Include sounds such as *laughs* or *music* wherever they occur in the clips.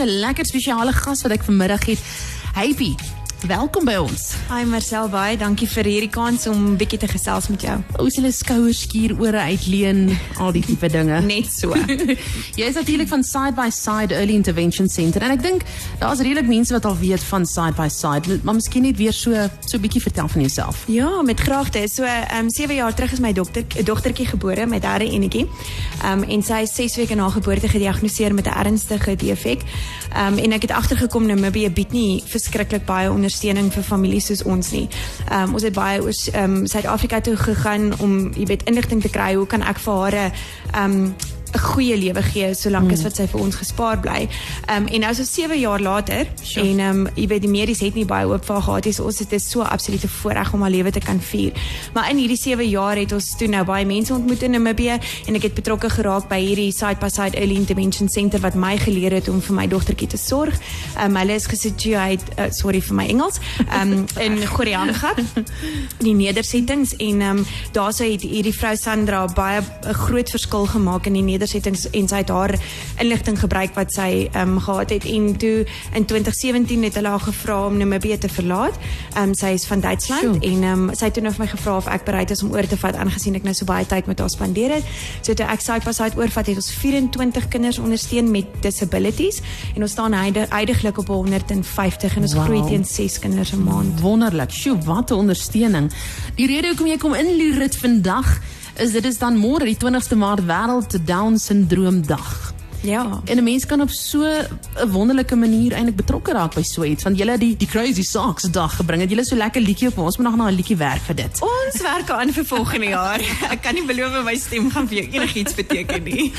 'n lekker spesiale gas wat ek vanmiddag het. Hypie, welkom by ons. Hi Marcel, baie dankie vir hierdie kans om bietjie te gesels met jou. Ons hulle skouers skuur ore uitleen, al die tipe dinge. *laughs* Net so. *laughs* Jy is natuurlik van Side by Side Early Intervention Center en ek dink daar's redelik mense wat al weet van Side by Side, maar miskien net weer so so bietjie vertel van jouself. ja, met graagte. So, ehm um, 7 jaar terug is my dokter dogtertjie gebore, my derde enetjie. Ehm um, en sy is 6 weke na geboorte gediagnoseer met 'n ernstige defek. Ehm um, en ek het agtergekom Namibië bied nie verskriklik baie ondersteuning vir families soos ons nie. Ehm um, ons het baie oor ehm um, Suid-Afrika toe gegaan om jy weet inligting te kry hoe kan ek vir haar 'n ehm um, 'n goeie lewe gee solank as wat sy vir ons gespaar bly. Ehm um, en nou so 7 jaar later Sure. en ehm um, jy weet die medies het nie baie hoop vir haar gehad nie. So ons het dit so absolute voorreg om haar lewe te kan vier. Maar in hierdie 7 jaar het ons toe nou baie mense ontmoet in Namibië en ek het betrokke geraak by hierdie side by side early intervention center wat my geleer het om vir my dogtertjie te sorg. Ehm um, hulle is gesitueer uh, sorry vir my Engels. Ehm um, *laughs* in Gorianga die nedersettings en ehm um, daarso het hierdie vrou Sandra baie 'n groot verskil gemaak in die nedersettings en sy het haar inligting gebruik wat sy ehm um, gehad het en toe in 2017 het hulle haar gevra om Namibië te verlaat. Ehm um, sy is van Duitsland Sjoe. en ehm um, sy het toe nou vir my gevra of ek bereid is om oor te vat aangesien ek nou so baie tyd met haar spandeer het. So toe ek side by side oorvat het ons 24 kinders ondersteun met disabilities en ons staan huidigelik op 150 en ons Wow. groei teen 6 kinders 'n maand. Wonderlik. Sjoe, wat 'n ondersteuning. Die rede hoekom jy kom inloer dit vandag is dit is dan môre die 20ste Maart wêreld Down syndroom dag. Ja. En 'n mens kan op so 'n wonderlike manier eintlik betrokke raak by so iets. Want julle het die die Crazy Socks dag gebring. Het julle so lekker liedjie op ons moet nog na 'n liedjie werk vir dit. Ons werk aan vir volgende jaar. *laughs* Ek kan nie beloof my stem gaan vir jou enigiets beteken nie.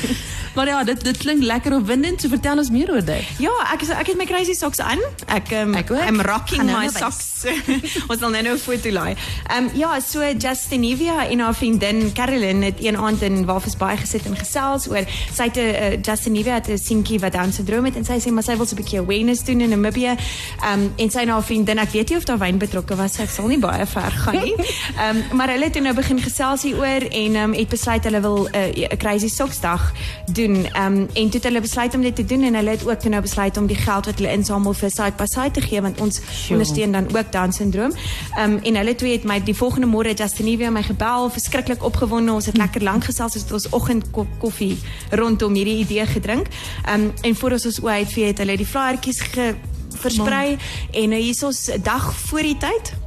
Maar ja, dit dit klink lekker opwindend. So vertel ons meer oor dit. Ja, ek is ek het my crazy socks aan. Ek um, Ek ook. I'm rocking nou my socks. *laughs* Ons sal nou nou 'n foto laai. Ehm um, ja, so Justinivia en haar vriendin Carolyn het een aand in Wafers baie gesit en gesels oor sy het 'n uh, Justinivia het 'n seentjie wat Down syndroom het en sy sê maar sy wil so 'n bietjie awareness doen in Namibië. Ehm um, en sy en haar vriendin, ek weet nie of daar wyn betrokke was, ek sal nie baie ver gaan nie. Ehm *laughs* um, maar hulle het toe nou begin gesels hieroor en ehm um, het besluit hulle wil 'n uh, crazy socks dag doen. Ehm um, en toe het hulle besluit om dit te doen en hulle het ook toe nou besluit om die geld wat hulle insamel vir side by side te gee want ons Sjoe. ondersteun dan ook Down syndroom. Ehm um, en hulle twee het my die volgende môre Justinivia my gebel, verskriklik opgewonde. Ons het lekker lank gesels, ons het ons oggendkop koffie rondom hierdie idee gedrink. Ehm um, en voor ons ons oë uitvee het hulle die flyertjies ge versprei en nou hier is ons dag voor die tyd.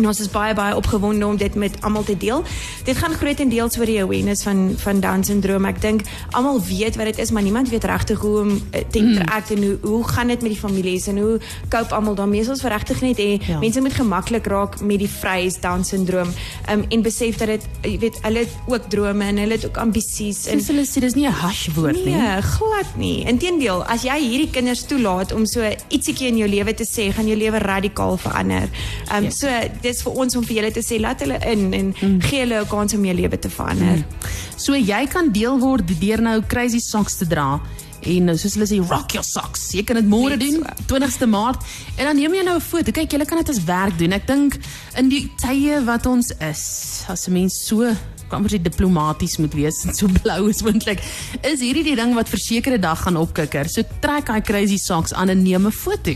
En ons is baie baie opgewonde om dit met almal te deel. Dit gaan grootendeels oor die awareness van van Down syndroom. Ek dink almal weet wat dit is, maar niemand weet regtig hoe om eh, te interact en hoe hoe gaan dit met die families en hoe cope almal daarmee. Ons wil regtig net hê Ja. mense moet gemaklik raak met die phrase Down syndroom um, en besef dat dit jy weet hulle het ook drome en hulle het ook ambisies en Soos hulle sê, dis nie 'n hush woord nie. Nee, glad nie. Inteendeel, as jy hierdie kinders toelaat om so ietsiekie in jou lewe te sê, gaan jou lewe radikaal verander. Ehm um, Yes. so dis vir ons om vir julle te sê laat hulle in en mm. gee hulle 'n kans om jou lewe te verander. Mm. So jy kan deel word deur nou crazy socks te dra. En nou, soos hulle sê rock your socks. Jy kan dit môre doen, 20ste Maart. En dan neem jy nou 'n foto. Kyk, jy kan dit as werk doen. Ek dink in die tye wat ons is, as 'n mens so kan sê diplomaties moet wees en so *laughs* blou is moontlik. Is hierdie die ding wat versekerde dag gaan opkikker. So trek daai crazy socks aan en neem 'n foto.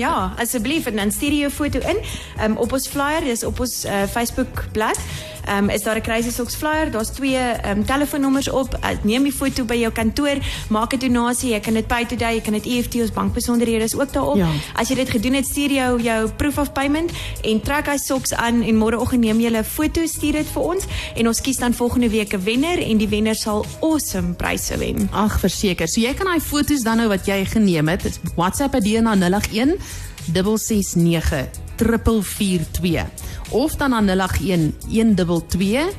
Ja, asseblief en dan stuur jy jou foto in um, op ons flyer, dis op ons uh, Facebook bladsy. Ehm um, is daar 'n Crazy Socks flyer, daar's twee ehm um, telefoonnommers op. Uh, neem die foto by jou kantoor, maak 'n donasie, jy kan dit pay today, jy kan dit EFT ons bankbesonderhede is ook daarop. Ja. As jy dit gedoen het, stuur jou jou proof of payment en trek hy soks aan en môreoggend neem jy 'n foto, stuur dit vir ons en ons kies dan volgende week 'n wenner en die wenner sal awesome pryse wen. Ag, verseker. So jy kan daai foto's dan nou wat jy geneem het, WhatsApp dit na 081 669 442 of dan na 081 122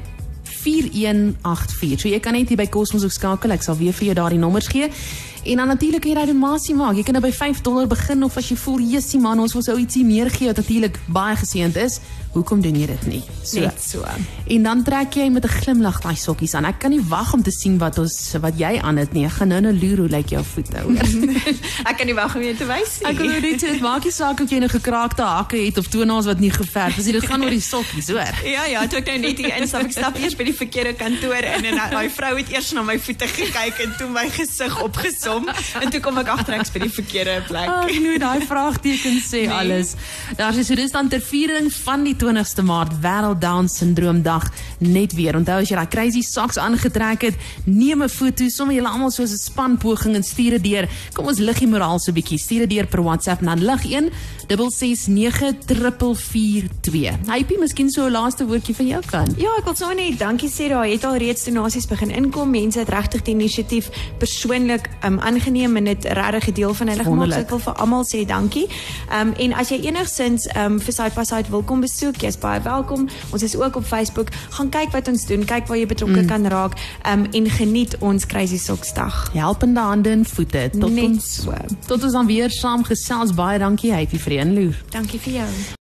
4184. So jy kan net hier by Cosmos ook skakel. Ek sal weer vir jou daardie nommers gee. En dan natuurlik kan jy daai donasie maak. Jy kan nou by 5 dollar begin of as jy voel, "Jessie man, ons wil sou ietsie meer gee wat natuurlik baie geseënd is." Hoekom doen jy dit nie? So. Net so. En dan trek jy met 'n glimlag daai sokkies aan. Ek kan nie wag om te sien wat ons wat jy aan het nie. Ek gaan nou nou loer hoe lyk jou voete hoor. *laughs* ek kan nie wag om jou te wys nie. Ek wil net sê dit maak nie saak of jy 'n nou gekraakte hakke het of toenails wat nie geverf is nie. Dit gaan oor die sokkies, hoor. *laughs* ja ja, toe ek nou net hier instap, ek stap eers by die verkeerde kantoor in en daai vrou het eers na my voete gekyk en toe my gesig opgesom en toe kom ek agter ek's by die verkeerde plek. Ag nee, daai vraagteken sê nee. alles. Daar is so dis dan ter viering van die 20ste Maart Wêreld Down Syndroom Dag net weer. Onthou as jy daai crazy socks aangetrek het, neem 'n foto, sommer julle almal soos 'n span poging en stuur dit deur. Kom ons lig die moraal so 'n bietjie. Stuur dit deur per WhatsApp na lig 1 6694442. Hypie, miskien so 'n laaste woordjie van jou kan. Ja, ek wil sommer net dankie sê daar het al reeds donasies begin inkom. Mense het regtig die inisiatief persoonlik um aangeneem en dit regtig 'n deel van hulle gemaak. Ek wil vir almal sê dankie. Um en as jy enigsins um vir Side by Side wil kom besoek, jy's baie welkom. Ons is ook op Facebook. Gaan kyk wat ons doen, kyk waar jy betrokke mm. kan raak um en geniet ons Crazy Socks dag. Helpende hande en voete tot Net ons so. tot ons dan weer saam gesels. Baie dankie, Hypie vir die inloer. Dankie vir jou.